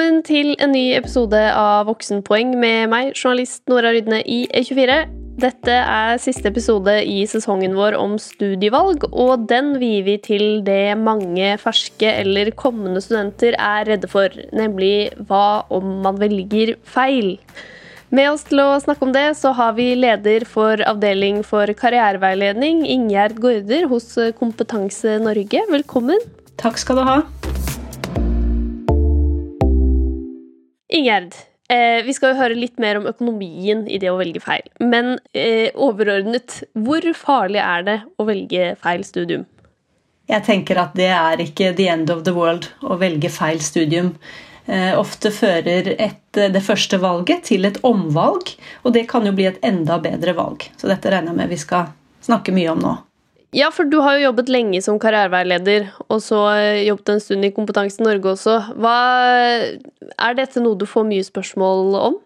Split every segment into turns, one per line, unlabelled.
Velkommen til en ny episode av Voksenpoeng med meg, journalist Nora Rydne i E24. Dette er siste episode i sesongen vår om studievalg, og den vier vi til det mange ferske eller kommende studenter er redde for, nemlig hva om man velger feil? Med oss til å snakke om det, så har vi leder for avdeling for karriereveiledning, Ingjerd Gaarder hos Kompetanse Norge. Velkommen.
Takk skal du ha.
Ingjerd, eh, vi skal jo høre litt mer om økonomien i det å velge feil. Men eh, overordnet, hvor farlig er det å velge feil studium?
Jeg tenker at det er ikke the end of the world å velge feil studium. Eh, ofte fører et, eh, det første valget til et omvalg, og det kan jo bli et enda bedre valg. Så dette regner jeg med vi skal snakke mye om nå.
Ja, for du har jo jobbet lenge som karriereveileder, og så jobbet en stund i Kompetanse Norge også. Hva, er dette noe du får mye spørsmål om?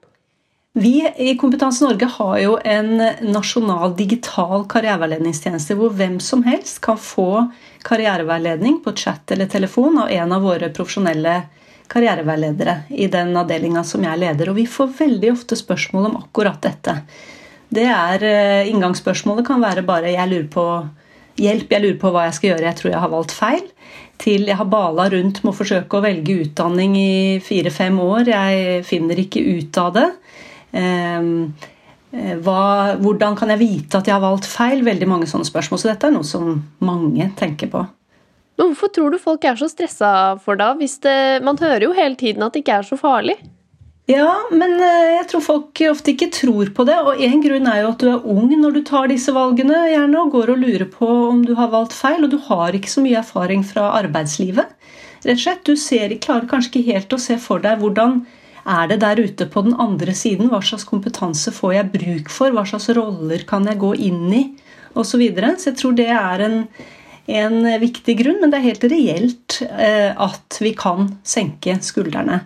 Vi i Kompetanse Norge har jo en nasjonal digital karriereveiledningstjeneste hvor hvem som helst kan få karriereveiledning på chat eller telefon av en av våre profesjonelle karriereveiledere i den avdelinga som jeg leder. Og vi får veldig ofte spørsmål om akkurat dette. Det er eh, Inngangsspørsmålet kan være bare 'jeg lurer på Hjelp, jeg lurer på hva jeg skal gjøre, jeg tror jeg har valgt feil. Til jeg har bala rundt med å forsøke å velge utdanning i fire-fem år. Jeg finner ikke ut av det. Ehm, eh, hva, hvordan kan jeg vite at jeg har valgt feil? Veldig mange sånne spørsmål. Så dette er noe som mange tenker på.
Men hvorfor tror du folk er så stressa for da? Hvis det, man hører jo hele tiden at det ikke er så farlig.
Ja, men eh, jeg tror folk ofte ikke tror på det. Og én grunn er jo at du er ung når du tar disse valgene gjerne, og går og lurer på om du har valgt feil, og du har ikke så mye erfaring fra arbeidslivet. Rett og slett, Du ser, klarer kanskje ikke helt å se for deg hvordan er det der ute på den andre siden. Hva slags kompetanse får jeg bruk for? Hva slags roller kan jeg gå inn i? Og så, videre. så jeg tror det er en, en viktig grunn, men det er helt reelt eh, at vi kan senke skuldrene.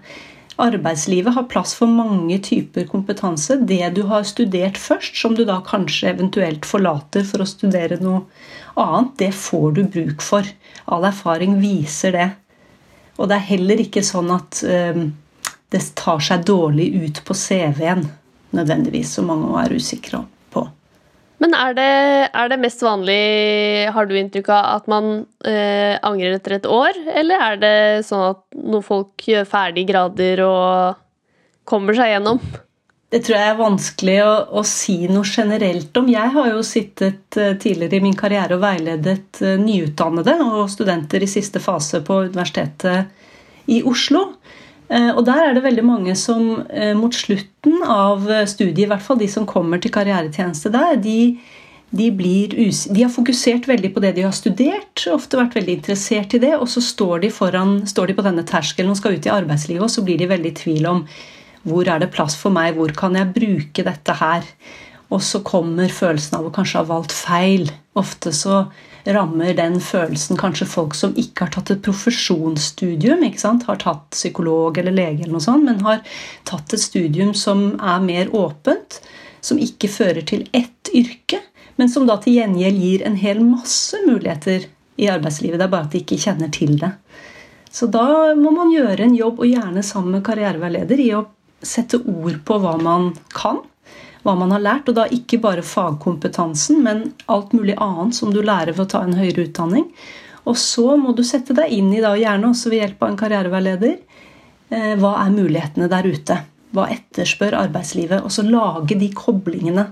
Arbeidslivet har plass for mange typer kompetanse. Det du har studert først, som du da kanskje eventuelt forlater for å studere noe annet, det får du bruk for. All erfaring viser det. Og det er heller ikke sånn at um, det tar seg dårlig ut på CV-en nødvendigvis, som mange er usikre om.
Men er det, er det, mest vanlig, har du inntrykk av, at man eh, angrer etter et år? Eller er det sånn at når folk gjør ferdig grader og kommer seg gjennom?
Det tror jeg er vanskelig å, å, si noe generelt om. Jeg har jo sittet eh, tidligere i min karriere og veiledet eh, nyutdannede og studenter i siste fase på Universitetet i Oslo. Eh, og der er det veldig mange som eh, mot slutten av studiet, i hvert fall de som kommer til karrieretjeneste der, de, de, de, har fokusert veldig på det de har studert, ofte vært veldig interessert i det, og så står de, foran, står de på denne terskelen og skal ut i arbeidslivet, og så blir de veldig i tvil om hvor er det plass for meg, hvor kan jeg bruke dette her? Og så kommer følelsen av å kanskje ha valgt feil. Ofte så rammer den følelsen kanskje folk som ikke har tatt et profesjonsstudium, har tatt psykolog eller lege, eller noe sånt, men har tatt et studium som er mer åpent, som ikke fører til ett yrke, men som da til gjengjeld gir en hel masse muligheter i arbeidslivet. Det er bare at de ikke kjenner til det. Så da må man gjøre en jobb, og gjerne sammen med karriereveileder, i å sette ord på hva man kan hva man har lært. Og da ikke bare fagkompetansen, men alt mulig annet som du lærer ved å ta en høyere utdanning. Og så må du sette deg inn i, da, gjerne også ved hjelp av en karriereveileder, eh, hva er mulighetene der ute? Hva etterspør arbeidslivet? Og så lage de koblingene.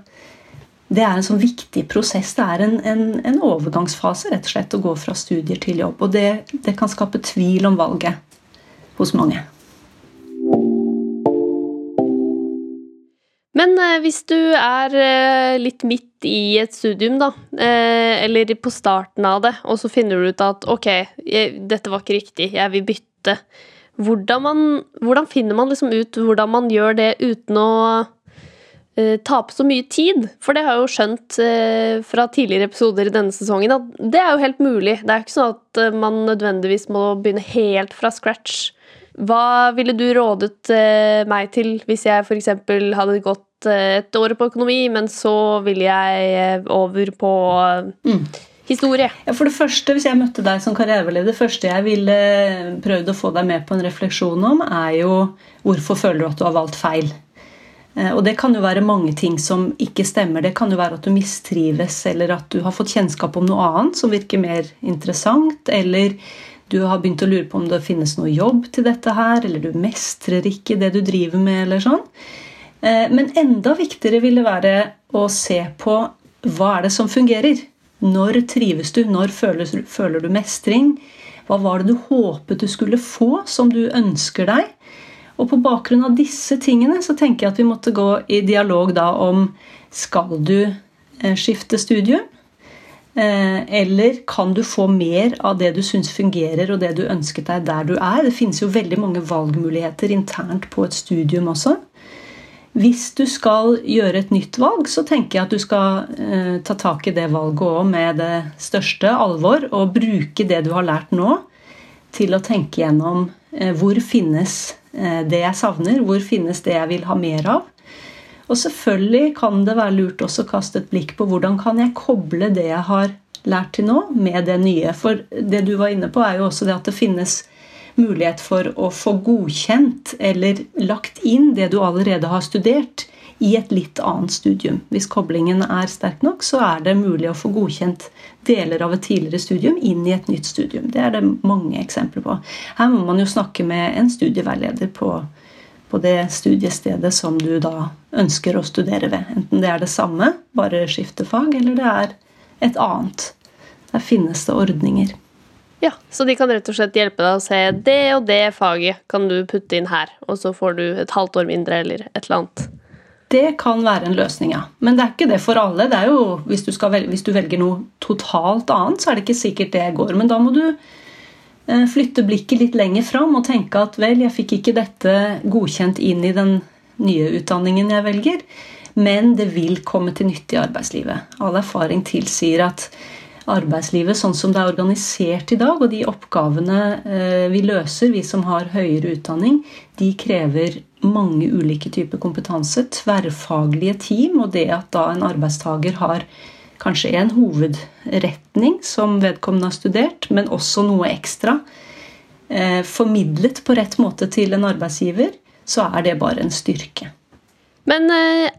Det er en sånn viktig prosess. Det er en, en, en overgangsfase rett og slett å gå fra studier til jobb. Og det, det kan skape tvil om valget hos mange.
Men eh, hvis du er eh, litt midt i et studium, da, eh, eller på starten av det, og så finner du ut at ok, dette var ikke riktig, jeg vil bytte. Hvordan, man, hvordan finner man liksom ut hvordan man gjør det uten å tape så mye tid? For det har jeg jo skjønt fra tidligere episoder i denne sesongen at det er jo helt mulig. Det er jo ikke sånn at man nødvendigvis må begynne helt fra scratch. Hva ville du rådet meg til hvis jeg f.eks. hadde gått et år på økonomi, men så ville jeg eh, over på mm. Historie.
Ja, for det første, Hvis jeg møtte deg som karriereleder, det første jeg ville prøvd å få deg med på en refleksjon om, er jo hvorfor føler du at du har valgt feil? Eh, og det kan jo være mange ting som ikke stemmer. Det kan jo være at du mistrives, eller at du har fått kjennskap om noe annet som virker mer interessant, eller du har begynt å lure på om det finnes noe jobb til dette her, eller du mestrer ikke det du driver med, eller sånn. Eh, men enda viktigere vil det være å se på hva er det som fungerer. Når trives du? Når føler du mestring? Hva var det du håpet du skulle få, som du ønsker deg? Og på bakgrunn av disse tingene så tenker jeg at vi måtte gå i dialog da om skal du eh, skifte studium? Eh, eller kan du få mer av det du syns fungerer, og det du ønsket deg der du er? Det finnes jo veldig mange valgmuligheter internt på et studium også. Hvis du skal gjøre et nytt valg, så tenker jeg at du skal eh, ta tak i det valget òg med det største alvor, og bruke det du har lært nå, til å tenke gjennom eh, hvor finnes det jeg savner, hvor finnes det jeg vil ha mer av. Og selvfølgelig kan det være lurt også å kaste et blikk på hvordan kan jeg koble det jeg har lært til nå, med det nye. For det du var inne på, er jo også det at det finnes mulighet for å få godkjent eller lagt inn det du allerede har studert, i et litt annet studium. Hvis koblingen er sterk nok, så er det mulig å få godkjent deler av et tidligere studium inn i et nytt studium. Det er det mange eksempler på. Her må man jo snakke med en studieveileder på, på det studiestedet som du da ønsker å studere ved. Enten det er det samme, bare skifter fag, eller det er et annet. Der finnes det ordninger.
Ja, Så de kan rett og slett hjelpe deg å se det og det faget kan du putte inn her, og så får du et halvt år mindre eller et eller annet.
Det kan være en løsning, ja. Men det er ikke det for alle. Det er jo, hvis, du velge, hvis du velger noe totalt annet, så er det ikke sikkert det går. Men da må du flytte blikket litt lenger fram og tenke at vel, jeg fikk ikke dette godkjent inn i den nye utdanningen jeg velger, men det vil komme til nytte i arbeidslivet. All erfaring tilsier at arbeidslivet sånn som det er organisert i dag, og de oppgavene eh, vi løser, vi som har høyere utdanning, de krever mange ulike typer kompetanse, tverrfaglige team, og det at da en arbeidstaker har kanskje en hovedretning som vedkommende har studert, men også noe ekstra, eh, formidlet på rett måte til en arbeidsgiver, så er det bare en styrke.
Men eh,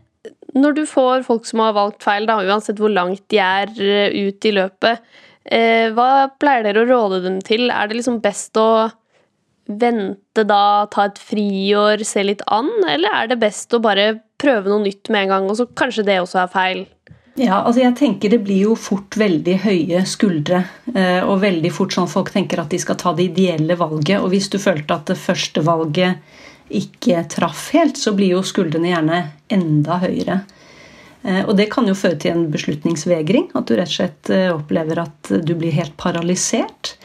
når du får folk som har valgt feil, da, uansett hvor langt de er eh, ut i løpet, eh, hva pleier dere å råde dem til? Er det liksom best å vente da, ta et friår, se litt an, eller er det best å bare prøve noe nytt med en gang, og så kanskje det også er feil?
Ja, altså jeg tenker Det blir jo fort veldig høye skuldre. Eh, og veldig fort sånn folk tenker at de skal ta det ideelle valget. Og hvis du følte at det første valget ikke traff helt, så blir jo skuldrene gjerne enda høyere. Eh, og det kan jo føre til en beslutningsvegring. At du rett og slett eh, opplever at du blir helt paralysert.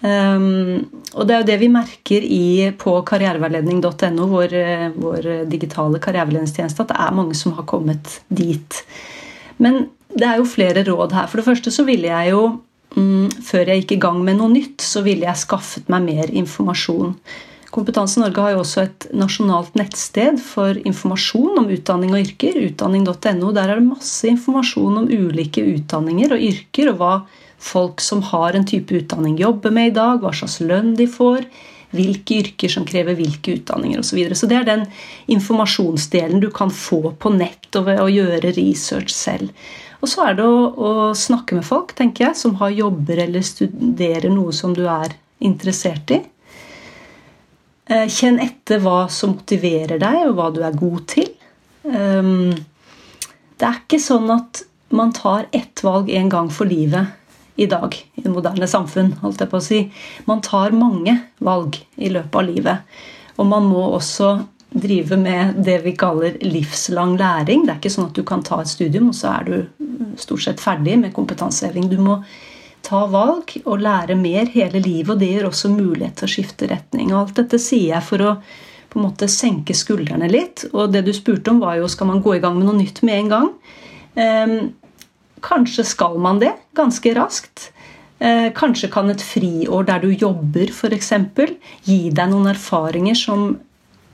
Um, og det er jo det vi merker i, på karriereveiledning.no, vår, vår, digitale karriereveiledningstjeneste, at det er mange som har kommet dit. Men det er jo flere råd her. For det første så ville jeg jo, um, før jeg gikk i gang med noe nytt, så ville jeg skaffet meg mer informasjon. Kompetanse Norge har jo også et nasjonalt nettsted for informasjon om utdanning og yrker. Utdanning.no. Der er det masse informasjon om ulike utdanninger og yrker, og hva folk som har en type utdanning, jobber med i dag, hva slags lønn de får, hvilke yrker som krever hvilke utdanninger osv. Så, videre. så det er den informasjonsdelen du kan få på nett og ved å gjøre research selv. Og så er det å, å snakke med folk tenker jeg, som har jobber eller studerer noe som du er interessert i. Eh, kjenn etter hva som motiverer deg, og hva du er god til. Ehm, det er ikke sånn at man tar ett valg en gang for livet i dag i det moderne samfunn. holdt jeg på å si. Man tar mange valg i løpet av livet. Og man må også drive med det vi kaller livslang læring. Det er ikke sånn at du kan ta et studium, og så er du stort sett ferdig med kompetanseheving. Du må ta valg og lære mer hele livet. Og det gir også mulighet til å skifte retning. Og alt dette sier jeg for å på en måte senke skuldrene litt. Og det du spurte om, var jo skal man gå i gang med noe nytt med en gang. Eh, kanskje skal man det ganske raskt. Eh, kanskje kan et friår der du jobber, f.eks., gi deg noen erfaringer som,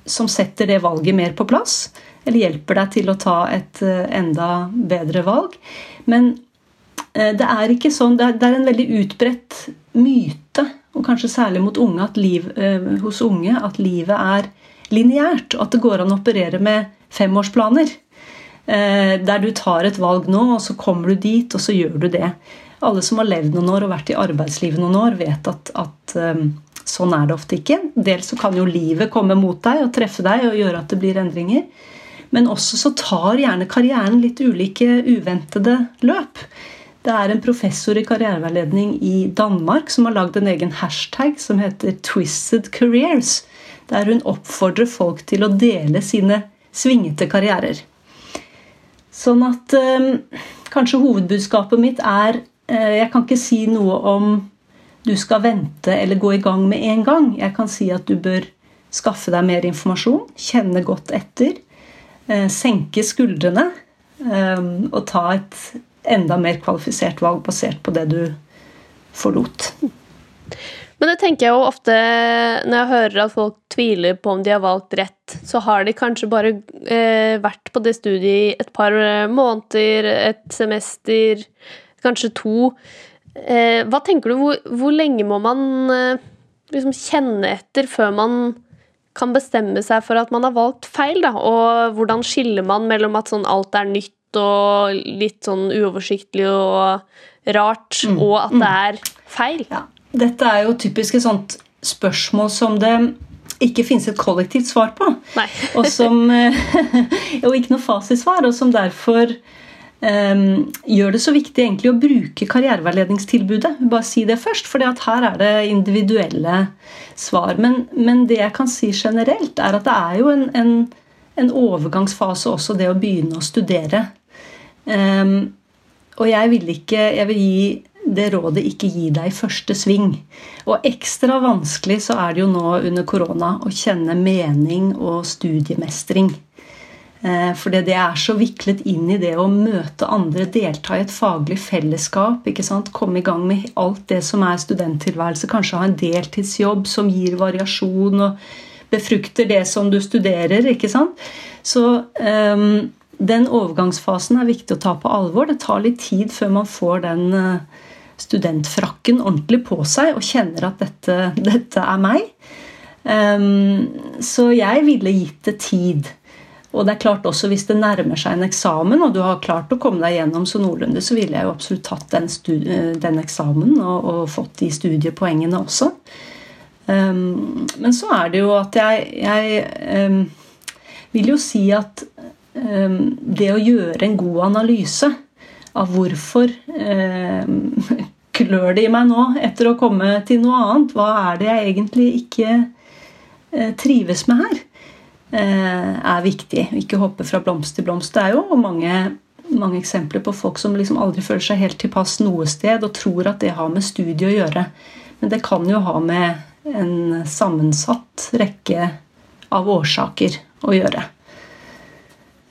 som setter det valget mer på plass. Eller hjelper deg til å ta et eh, enda bedre valg. Men eh, det er ikke sånn, det er, en veldig utbredt myte, og kanskje særlig mot unge, at liv, hos unge, at livet er lineært, og at det går an å operere med femårsplaner. Eh, der du tar et valg nå, og så kommer du dit, og så gjør du det. Alle som har levd noen år og vært i arbeidslivet noen år, vet at, at um, sånn er det ofte ikke. Dels så kan jo livet komme mot deg og treffe deg og gjøre at det blir endringer. Men også så tar gjerne karrieren litt ulike uventede løp. Det er en professor i karriereveiledning i Danmark som har lagd en egen hashtag som heter 'Twisted Careers', der hun oppfordrer folk til å dele sine svingete karrierer. Sånn at eh, kanskje hovedbudskapet mitt er eh, Jeg kan ikke si noe om du skal vente eller gå i gang med en gang. Jeg kan si at du bør skaffe deg mer informasjon, kjenne godt etter, eh, senke skuldrene eh, og ta et enda mer kvalifisert valg basert på det du forlot.
Men det tenker jeg jo ofte når jeg hører at folk tviler på om de har valgt rett, så har de kanskje bare eh, vært på det studiet i et par måneder, et semester, kanskje to. Eh, hva tenker du, hvor, hvor lenge må man eh, liksom kjenne etter før man kan bestemme seg for at man har valgt feil, da? Og hvordan skiller man mellom at sånn alt er nytt og litt sånn uoversiktlig og rart, mm. og at det er feil?
Ja. Dette er jo typisk et sånt spørsmål som det ikke finnes et kollektivt svar på. og, som, og ikke noe fasitsvar, og som derfor um, gjør det så viktig egentlig å bruke karriereveiledningstilbudet. Bare si det først, for her er det individuelle svar. Men, men, det jeg kan si generelt, er at det er jo en, en, en overgangsfase også, det å begynne å studere. Um, og jeg vil ikke Jeg vil gi det rådet ikke gi deg første sving. Og ekstra vanskelig så er det jo nå under korona å kjenne mening og studiemestring. Eh, fordi det er så viklet inn i det å møte andre, delta i et faglig fellesskap. ikke sant? Komme i gang med alt det som er studenttilværelse. Kanskje ha en deltidsjobb som gir variasjon og befrukter det som du studerer. ikke sant? Så um, den overgangsfasen er viktig å ta på alvor. Det tar litt tid før man får den uh, studentfrakken ordentlig på seg og kjenner at dette, dette er meg. Um, så jeg ville gitt det tid. Og det er klart også Hvis det nærmer seg en eksamen, og du har klart å komme deg gjennom så noenlunde, så ville jeg jo absolutt tatt den, den eksamen og, og, fått de studiepoengene også. Um, men så er det jo at jeg, jeg um, vil jo si at det å gjøre en god analyse av hvorfor eh, klør det i meg nå etter å komme til noe annet? Hva er det jeg egentlig ikke eh, trives med her? Eh, er viktig. Ikke hoppe fra blomst til blomst. Det er jo mange, mange eksempler på folk som liksom aldri føler seg helt tilpass noe sted og tror at det har med studiet å gjøre. Men det kan jo ha med en sammensatt rekke av årsaker å gjøre.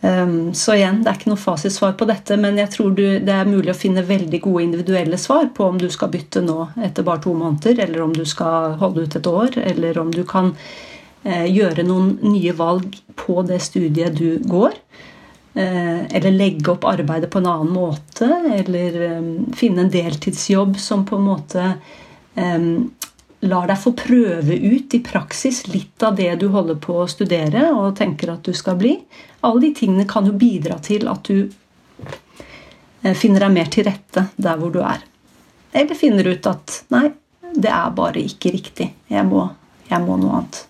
Um, så igjen, det er ikke noe fasitsvar på dette, men jeg tror du, det er mulig å finne veldig gode individuelle svar på om du skal bytte nå etter bare to måneder, eller om du skal holde ut et år, eller om du kan eh, gjøre noen nye valg på det studiet du går. Eh, eller legge opp arbeidet på en annen måte, eller um, finne en deltidsjobb som på en måte um, lar deg få prøve ut i praksis litt av det du holder på å studere og tenker at du skal bli. Alle de tingene kan jo bidra til at du eh, finner deg mer til rette der hvor du er. Eller finner ut at nei, det er bare ikke riktig. Jeg må, jeg må noe annet.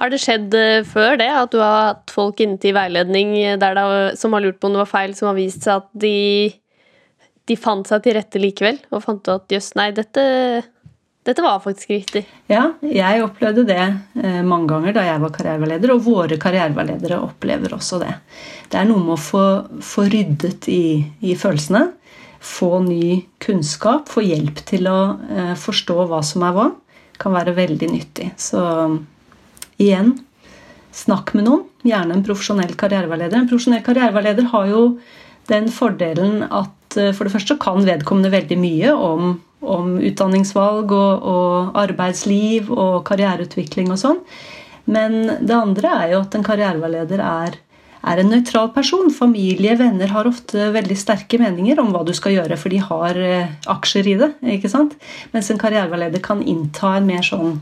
Har det skjedd eh, før det at du har hatt folk inne til veiledning det, som har lurt på om det var feil, som har vist seg at de, de fant seg til rette likevel? Og fant ut at jøss, nei, dette dette var faktisk riktig.
Ja, jeg opplevde det eh, mange ganger da jeg var karriereveileder, og våre karriereveiledere opplever også det. Det er noe med å få, få ryddet i, i, følelsene, få ny kunnskap, få hjelp til å eh, forstå hva som er hva, kan være veldig nyttig. Så igjen, snakk med noen, gjerne en profesjonell karriereveileder. En profesjonell karriereveileder har jo den fordelen at eh, for det første kan vedkommende veldig mye om om utdanningsvalg og, og, arbeidsliv og karriereutvikling og sånn. Men det andre er jo at en karriereveileder er, er en nøytral person. Familie, venner har ofte veldig sterke meninger om hva du skal gjøre, for de har eh, aksjer i det. ikke sant? Mens en karriereveileder kan innta en mer sånn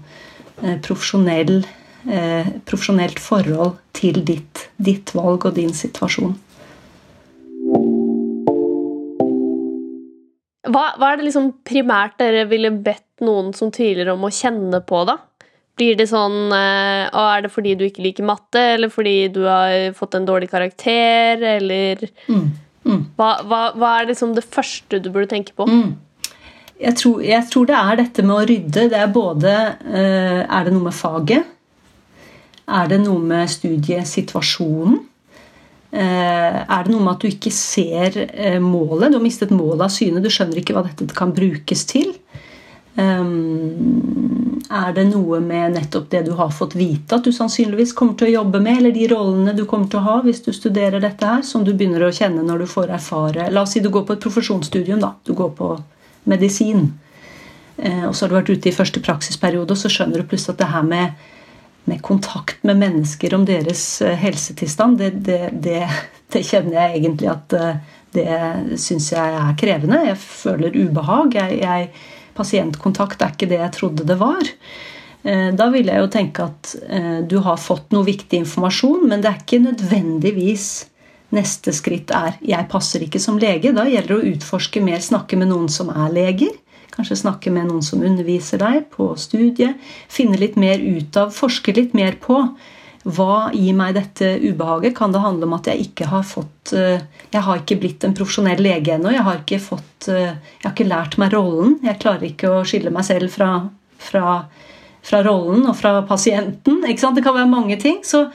eh, profesjonell, eh, profesjonelt forhold til ditt, ditt valg og din situasjon.
Hva, hva, er det liksom primært dere ville bedt noen som tviler om å kjenne på, da? Blir det sånn Å, Er det fordi du ikke liker matte, eller fordi du har fått en dårlig karakter, eller mm. Mm. Hva, hva, hva, er liksom det første du burde tenke på?
Mm. Jeg, tror, jeg, tror, det er dette med å rydde. Det er både uh, Er det noe med faget? Er det noe med studiesituasjonen? Eh, er det noe med at du ikke ser eh, målet? Du har mistet målet av syne. Du skjønner ikke hva dette kan brukes til. Ehm, er det noe med nettopp det du har fått vite at du sannsynligvis kommer til å jobbe med, eller de rollene du kommer til å ha hvis du studerer dette her, som du begynner å kjenne når du får erfare La oss si du går på et profesjonsstudium. da, Du går på medisin. Eh, og så har du vært ute i første praksisperiode, og så skjønner du plutselig at det her med med kontakt med mennesker om deres eh, helsetilstand, det, det, det, det kjenner jeg egentlig at eh, det syns jeg er krevende. Jeg føler ubehag. Jeg, jeg, pasientkontakt er ikke det jeg trodde det var. Eh, da vil jeg jo tenke at du har fått noe viktig informasjon, men det er ikke nødvendigvis neste skritt er 'jeg passer ikke som lege'. Da gjelder det å utforske mer, snakke med noen som er leger. Kanskje snakke med noen som underviser deg på studiet. Finne litt mer ut av, forske litt mer på. Hva gir meg dette ubehaget? Kan det handle om at jeg ikke har fått eh, Jeg har ikke blitt en profesjonell lege ennå. Jeg har ikke fått eh, Jeg har ikke lært meg rollen. Jeg klarer ikke å skille meg selv fra, fra, fra rollen og fra pasienten. Det kan være mange ting. Så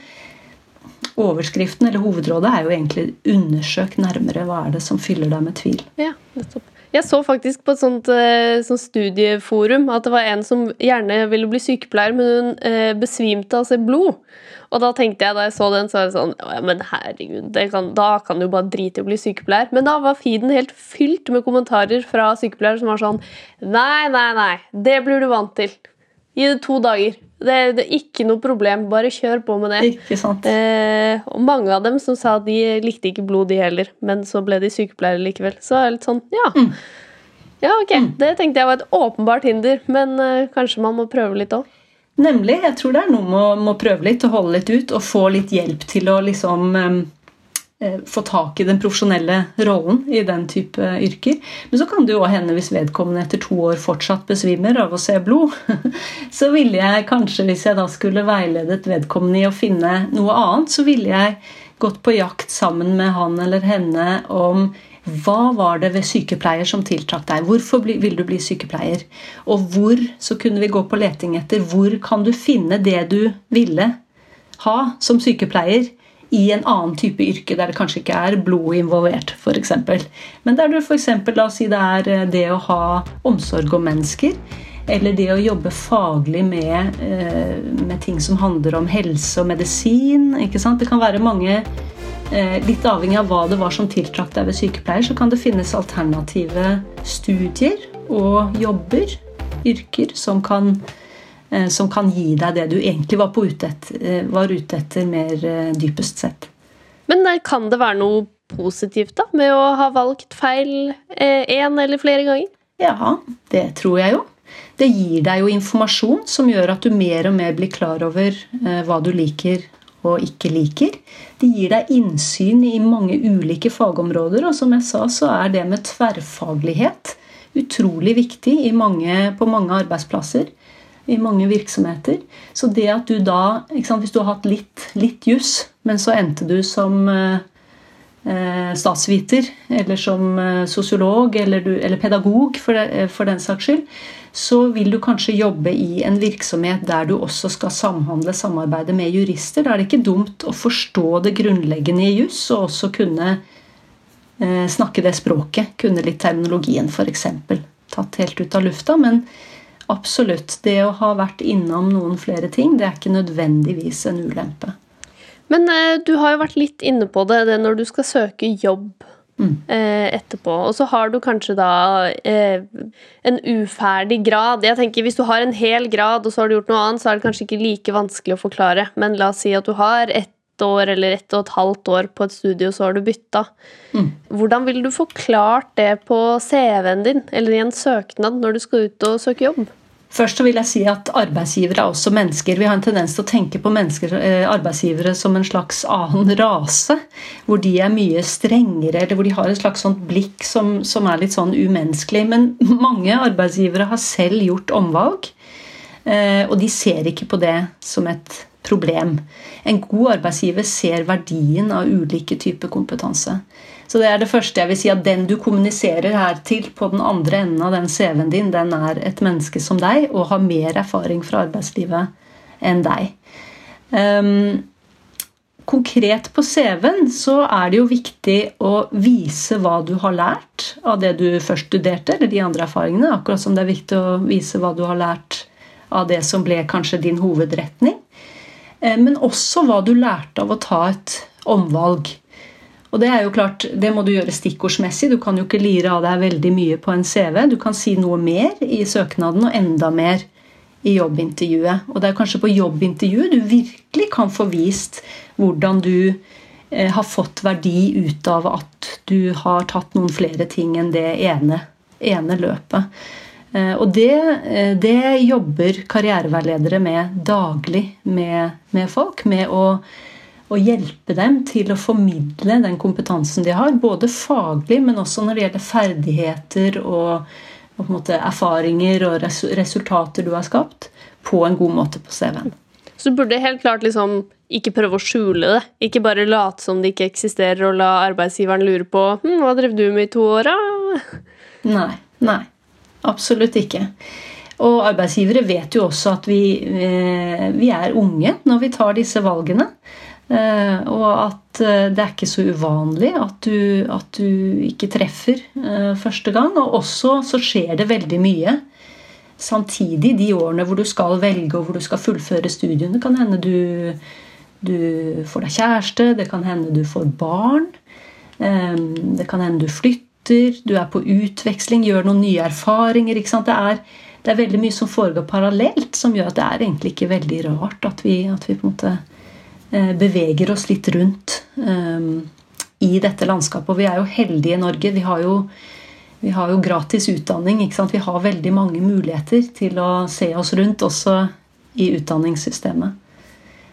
overskriften eller hovedrådet er jo egentlig 'undersøk nærmere hva er det som fyller deg med tvil'.
Ja, nettopp. Jeg så faktisk på et sånt, eh, sånt, studieforum at det var en som gjerne ville bli sykepleier, men hun eh, besvimte av se blod. Og da tenkte jeg, da jeg så den, så var det sånn ja, Men herregud, kan, da kan du bare drite i å bli sykepleier. Men da var feeden helt fylt med kommentarer fra sykepleiere som var sånn Nei, nei, nei. Det blir du vant til. Gi det to dager. Det, det, er ikke noe problem. Bare kjør på med det.
Ikke sant.
Eh, og mange av dem som sa at de likte ikke blod, de heller. Men så ble de sykepleiere likevel. Så er det litt sånn, ja. Mm. Ja, ok. Mm. Det tenkte jeg var et åpenbart hinder, men eh, kanskje man må prøve litt òg.
Nemlig. Jeg tror det er noe med å prøve litt og holde litt ut og få litt hjelp til å liksom eh, Eh, få tak i den profesjonelle rollen i den type yrker. Men så kan det jo hende hvis vedkommende etter to år fortsatt besvimer av å se blod. Så ville jeg kanskje, hvis jeg da skulle veiledet vedkommende i å finne noe annet, så ville jeg gått på jakt sammen med han eller henne om hva var det ved sykepleier som tiltrakk deg? Hvorfor vil du bli sykepleier? Og hvor så kunne vi gå på leting etter hvor kan du finne det du ville ha som sykepleier i en annen type yrke der det kanskje ikke er blod involvert, f.eks. Men der du f.eks. la oss si det er eh, det å ha omsorg om mennesker. Eller det å jobbe faglig med, eh, med ting som handler om helse og medisin. Det kan være mange eh, Litt avhengig av hva det var som tiltrakk deg ved sykepleier, så kan det finnes alternative studier og jobber, yrker, som kan som kan gi deg det du egentlig var, ute etter, eh, var ute etter mer eh, dypest sett.
Men kan det være noe positivt da, med å ha valgt feil én eller flere ganger?
Ja, det tror jeg jo. Det gir deg jo informasjon som gjør at du mer og mer blir klar over hva du liker og ikke liker. Det gir deg innsyn i mange ulike fagområder, og som jeg sa, så er det med tverrfaglighet utrolig viktig mange, på mange arbeidsplasser i mange virksomheter. Så det at du da sant, Hvis du har hatt litt, litt juss, men så endte du som eh, eh statsviter eller som eh, sosiolog eller, eller pedagog, for, eh, for, den saks skyld, så vil du kanskje jobbe i en virksomhet der du også skal samhandle, samarbeide med jurister. Da er det ikke dumt å forstå det grunnleggende i juss og også kunne eh, snakke det språket. Kunne litt terminologien, f.eks. Tatt helt ut av lufta. men Absolutt. Det å ha vært innom noen flere ting, det er ikke nødvendigvis en ulempe.
Men eh, du har jo vært litt inne på det, det når du skal søke jobb mm. eh, etterpå. Og så har du kanskje da eh, en uferdig grad. Jeg tenker Hvis du har en hel grad og så har du gjort noe annet, så er det kanskje ikke like vanskelig å forklare. Men la oss si at du har et år eller ett og et halvt år på et studio, så har du bytta.
Mm.
Hvordan vil du forklart det på CV-en din eller i en søknad når du skal ut og søke jobb?
Først så vil jeg si at Arbeidsgivere er også mennesker. Vi har en tendens til å tenke på mennesker, eh, arbeidsgivere som en slags annen rase. Hvor de er mye strengere, eller hvor de har et slags sånt blikk som, som er litt sånn umenneskelig. Men mange arbeidsgivere har selv gjort omvalg, eh, og de ser ikke på det som et problem. En god arbeidsgiver ser verdien av ulike typer kompetanse. Så det er det første jeg vil si, at den du kommuniserer her til på den andre enden av den CV-en din, den er et menneske som deg og har mer erfaring fra arbeidslivet enn deg. Um, konkret på CV-en så er det jo viktig å vise hva du har lært av det du først studerte, eller de andre erfaringene. Akkurat som det er viktig å vise hva du har lært av det som ble kanskje din hovedretning. Eh, men også hva du lærte av å ta et omvalg. Og Det er jo klart, det må du gjøre stikkordsmessig. Du kan jo ikke lire av deg veldig mye på en CV. Du kan si noe mer i søknaden og enda mer i jobbintervjuet. Og det er kanskje på jobbintervjuet du virkelig kan få vist hvordan du eh, har fått verdi ut av at du har tatt noen flere ting enn det ene, ene løpet. Eh, og det, eh, det, jobber karriereveiledere med daglig med, med folk. Med å å, hjelpe dem til å formidle den kompetansen de har. Både faglig, men også når det gjelder ferdigheter og, og måte, erfaringer og resultater du har skapt, på en god måte på CV-en.
Så du burde helt klart liksom ikke prøve å skjule det. Ikke bare late som det ikke eksisterer og la arbeidsgiveren lure på hm, hva drev du med i to år, da?
Nei. Nei. Absolutt ikke. Og arbeidsgivere vet jo også at vi, eh, vi er unge når vi tar disse valgene. Eh, og at eh, det er ikke så uvanlig at du, at du ikke treffer første gang. Og også så skjer det veldig mye samtidig de årene hvor du skal velge og hvor du skal fullføre studiene. Det kan hende du, du får deg kjæreste, det kan hende du får barn. Det kan hende du flytter, du er på utveksling, gjør noen nye erfaringer. Det er, det, er, veldig mye som foregår parallelt, som gjør at det er egentlig ikke veldig rart at vi, at vi på en måte Eh, beveger oss litt rundt um, i dette landskapet. Og vi er jo heldige i Norge. Vi har jo, vi har jo gratis utdanning. Vi har veldig mange muligheter til å se oss rundt også i utdanningssystemet.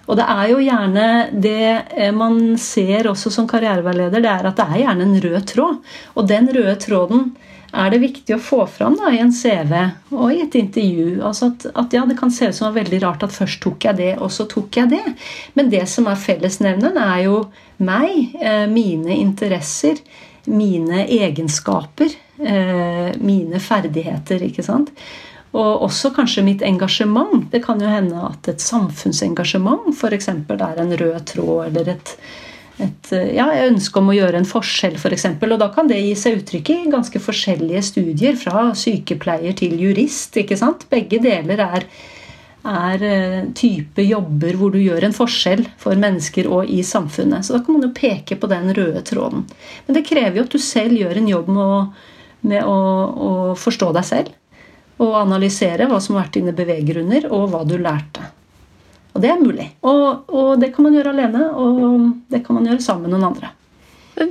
Og det er jo gjerne det eh, man ser også som karriereveileder, det er at det er gjerne en rød tråd. Og den røde tråden er det viktig å få fram da, i en CV og i et intervju. Altså at, at, ja, Det kan se ut som det veldig rart at først tok jeg det, og så tok jeg det. Men det som er fellesnevneren, er jo meg, eh, mine interesser, mine egenskaper, eh, mine ferdigheter. ikke sant? Og også kanskje mitt engasjement. Det kan jo hende at et samfunnsengasjement f.eks. er en rød tråd eller et et ja, ønske om å gjøre en forskjell, f.eks. For eksempel. og da kan det gi seg uttrykk i ganske forskjellige studier, fra sykepleier til jurist. ikke sant? Begge deler er, er eh, type jobber hvor du gjør en forskjell for mennesker og i samfunnet. Så da kan man jo peke på den røde tråden. Men det krever jo at du selv gjør en jobb med å, med å, å forstå deg selv. Og analysere hva som har vært dine beveggrunner, og hva du lærte. Og det er mulig. Og, og, det kan man gjøre alene, og det kan man gjøre sammen med noen andre.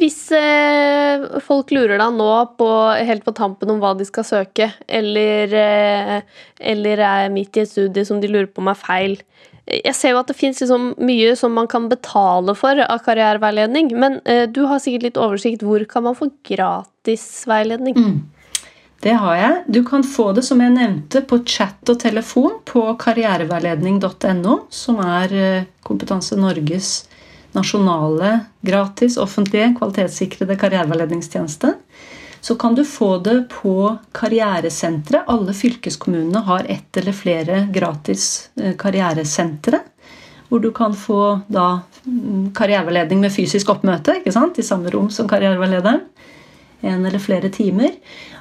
Hvis eh, folk lurer deg nå på, helt på tampen om hva de skal søke, eller, eh, eller er midt i et studie som de lurer på om er feil Jeg ser jo at det fins liksom mye som man kan betale for av karriereveiledning, men eh, du har sikkert litt oversikt. Hvor kan man få gratis veiledning?
Mm. Det har jeg. Du kan få det, som jeg nevnte, på chat og telefon på karriereveiledning.no, som er eh, Kompetanse Norges nasjonale, gratis, offentlige, kvalitetssikrede karriereveiledningstjeneste. Så kan du få det på karrieresentre. Alle fylkeskommunene har ett eller flere gratis eh, karrieresentre. Hvor du kan få da mm, karriereveiledning med fysisk oppmøte i samme rom som karriereveilederen. En eller flere timer.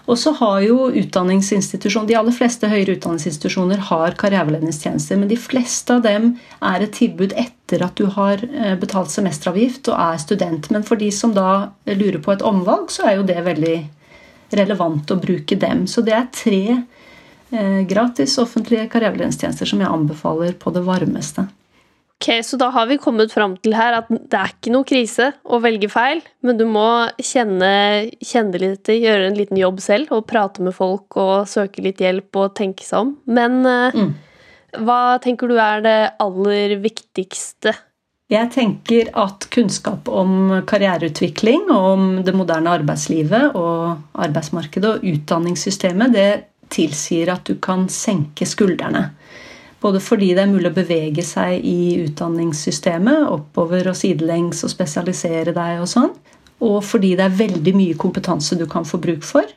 Og så har jo utdanningsinstitusjoner, De aller fleste høyere utdanningsinstitusjoner har karriereveiledningstjenester. Men de fleste av dem er et tilbud etter at du har eh, betalt semesteravgift og er student. Men for de som da lurer på et omvalg, så er jo det veldig relevant å bruke dem. Så det er tre eh, gratis offentlige karriereveiledningstjenester som jeg anbefaler på det varmeste.
Ok, Så da har vi kommet fram til her at det er ikke noe krise å velge feil, men du må kjenne, kjenne litt, gjøre en liten jobb selv og prate med folk og søke litt hjelp og tenke seg om. Men eh, mm. hva tenker du er det aller viktigste?
Jeg tenker at kunnskap om karriereutvikling og om det moderne arbeidslivet og arbeidsmarkedet og utdanningssystemet, det tilsier at du kan senke skuldrene. Både fordi det er mulig å bevege seg i utdanningssystemet, oppover og sidelengs og spesialisere deg og sånn. Og fordi det er veldig mye kompetanse du kan få bruk for.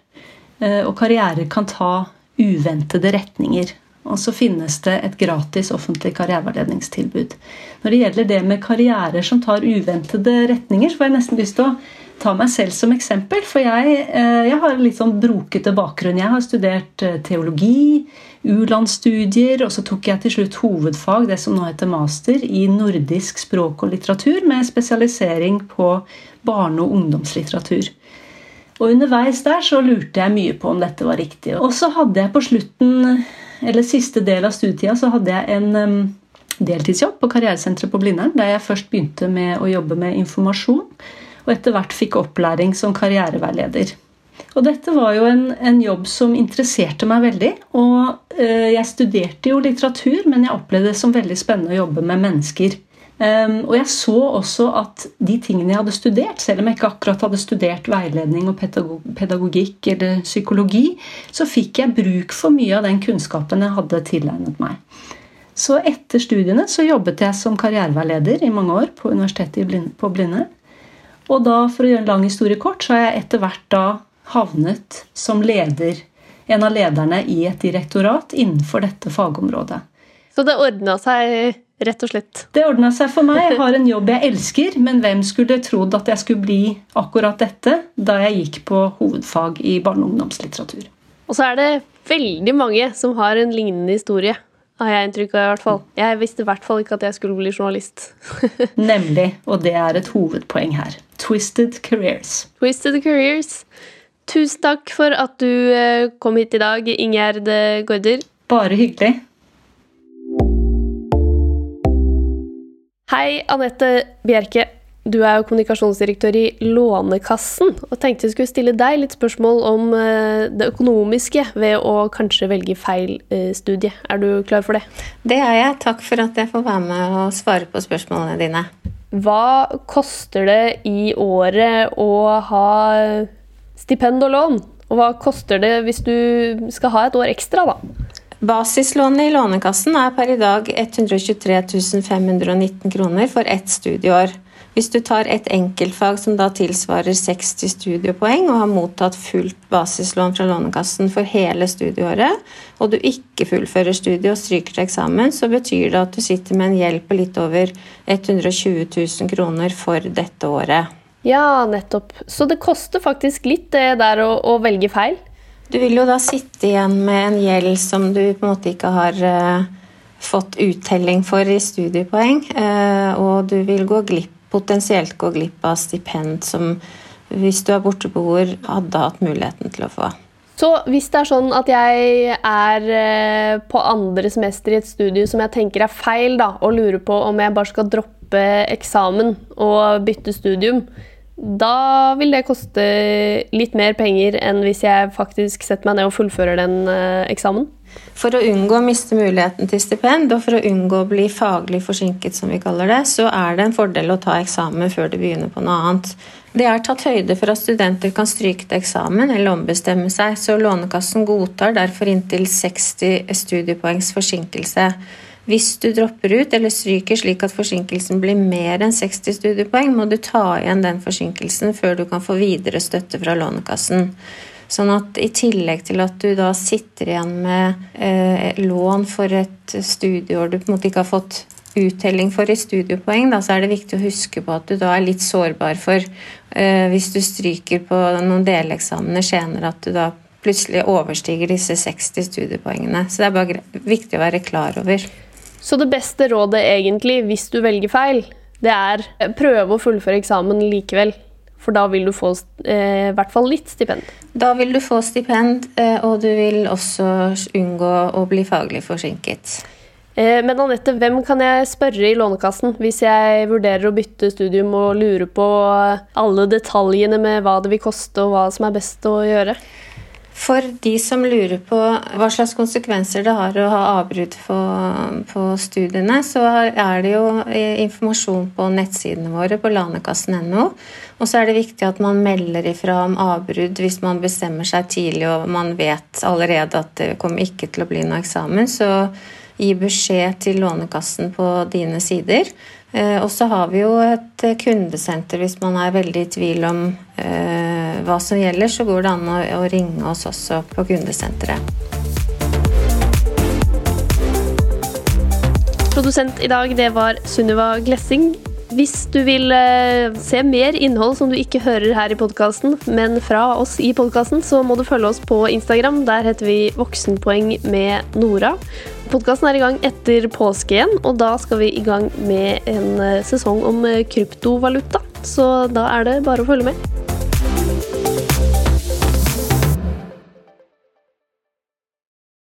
Eh, og karriere kan ta uventede retninger. Og så finnes det et gratis offentlig karriereveiledningstilbud. Når det gjelder det med karrierer som tar uventede retninger, så får jeg nesten lyst til å ta meg selv som eksempel. For jeg, eh, jeg har litt sånn brokete bakgrunn. Jeg har studert eh, teologi, u-landsstudier, og så tok jeg til slutt hovedfag, det som nå heter master, i nordisk språk og litteratur, med spesialisering på barne- og ungdomslitteratur. Og underveis der så lurte jeg mye på om dette var riktig. Og så hadde jeg på slutten, eller siste del av studietida, så hadde jeg en deltidsjobb på Karrieresenteret på Blindern, der jeg først begynte med å jobbe med informasjon, og etter hvert fikk opplæring som karriereveileder. Og dette var jo en, en, jobb som interesserte meg veldig. Og eh, jeg studerte jo litteratur, men jeg opplevde det som veldig spennende å jobbe med mennesker. Um, og jeg så også at de tingene jeg hadde studert, selv om jeg ikke akkurat hadde studert veiledning og pedagogikk eller psykologi, så fikk jeg bruk for mye av den kunnskapen jeg hadde tilegnet meg. Så etter studiene så jobbet jeg som karriereveileder i mange år på Universitetet på Blinde. Og da, for å gjøre en lang historie kort, så har jeg etter hvert da havnet som leder, en av lederne i et direktorat innenfor dette fagområdet.
Så det ordna seg rett og slett?
Det ordna seg for meg. Jeg har en jobb jeg elsker, men hvem skulle trodd at jeg skulle bli akkurat dette da jeg gikk på hovedfag i barne- og ungdomslitteratur?
Og så er det veldig mange som har en lignende historie. Har jeg inntrykk av i hvert fall. Jeg visste i hvert fall ikke at jeg skulle bli journalist.
Nemlig. Og det er et hovedpoeng her. Twisted careers.
Twisted careers. Tusen takk for at du eh, kom hit i dag, Ingjerd Gaarder.
Bare hyggelig.
Hei, Anette Bjerke. Du er jo kommunikasjonsdirektør i Lånekassen, og tenkte jeg skulle stille deg litt spørsmål om eh, det økonomiske ved å kanskje velge feil eh, studie. Er du klar for det?
Det er jeg. Takk for at jeg får være med og svare på spørsmålene dine.
Hva koster det i året å ha stipend og lån. Og hva koster det hvis du skal ha et år ekstra, da?
Basislånet i Lånekassen er per i dag 123 519 kroner for ett studieår. Hvis du tar et enkeltfag som da tilsvarer 60 studiepoeng og har mottatt fullt basislån fra Lånekassen for hele studieåret, og du ikke fullfører studiet og stryker til eksamen, så betyr det at du sitter med en gjeld på litt over 120 000 kroner for dette året.
Ja, nettopp. Så det koster faktisk litt, det der å, å, velge feil?
Du vil jo da sitte igjen med en gjeld som du på en måte ikke har uh, fått uttelling for i studiepoeng, uh, og du vil gå glipp, potensielt gå glipp av stipend som hvis du er borteboer, hadde hatt muligheten til å få.
Så hvis det er sånn at jeg er eh, på andre semester i et studie som jeg tenker er feil, da, og lurer på om jeg bare skal droppe eksamen og bytte studium, da vil det koste litt mer penger enn hvis jeg faktisk setter meg ned og fullfører den eh, eksamen.
For å unngå å miste muligheten til stipend, og for å unngå å bli faglig forsinket, som vi kaller det, så er det en fordel å ta eksamen før du begynner på noe annet. Det er tatt høyde for at studenter kan stryke til eksamen eller ombestemme seg, så Lånekassen godtar derfor inntil 60 studiepoengs forsinkelse. Hvis du dropper ut eller stryker slik at forsinkelsen blir mer enn 60 studiepoeng, må du ta igjen den forsinkelsen før du kan få videre støtte fra Lånekassen. Sånn at i tillegg til at du da sitter igjen med eh, lån for et studieår du på en måte ikke har fått uttelling for i studiepoeng, da, så er det viktig å huske på at du da er litt sårbar for eh, hvis du stryker på noen deleksamener senere, at du da plutselig overstiger disse 60 studiepoengene. Så det er bare viktig å være klar over.
Så det beste rådet egentlig, hvis du velger feil, det er prøve å fullføre eksamen likevel. For da vil du få eh, i hvert fall litt stipend.
Da vil du få stipend, eh, og du vil også unngå å bli faglig forsinket.
Eh, men Anette, hvem kan jeg spørre i Lånekassen hvis jeg vurderer å bytte studium og lurer på alle detaljene med hva det vil koste og hva som er best å gjøre?
For de som lurer på hva slags konsekvenser det har å ha avbrudd på, på, studiene, så er det jo informasjon på nettsidene våre på lanekassen.no. Og så er det viktig at man melder ifra om avbrudd hvis man bestemmer seg tidlig og man vet allerede at det kommer ikke til å bli noe eksamen. Så gi beskjed til Lånekassen på dine sider. Eh, og så har vi jo et kundesenter hvis man er veldig i tvil om eh, hva som gjelder, så går det an å, ringe oss også på kundesenteret.
Produsent i dag, det var Sunniva Glessing. Hvis du vil eh, se mer innhold som du ikke hører her i podkasten, men fra oss i podkasten, så må du følge oss på Instagram. Der heter vi Voksenpoeng med Nora. Podkasten er i gang etter påske igjen, og da skal vi i gang med en eh, sesong om eh, kryptovaluta. Så da er det bare å følge med.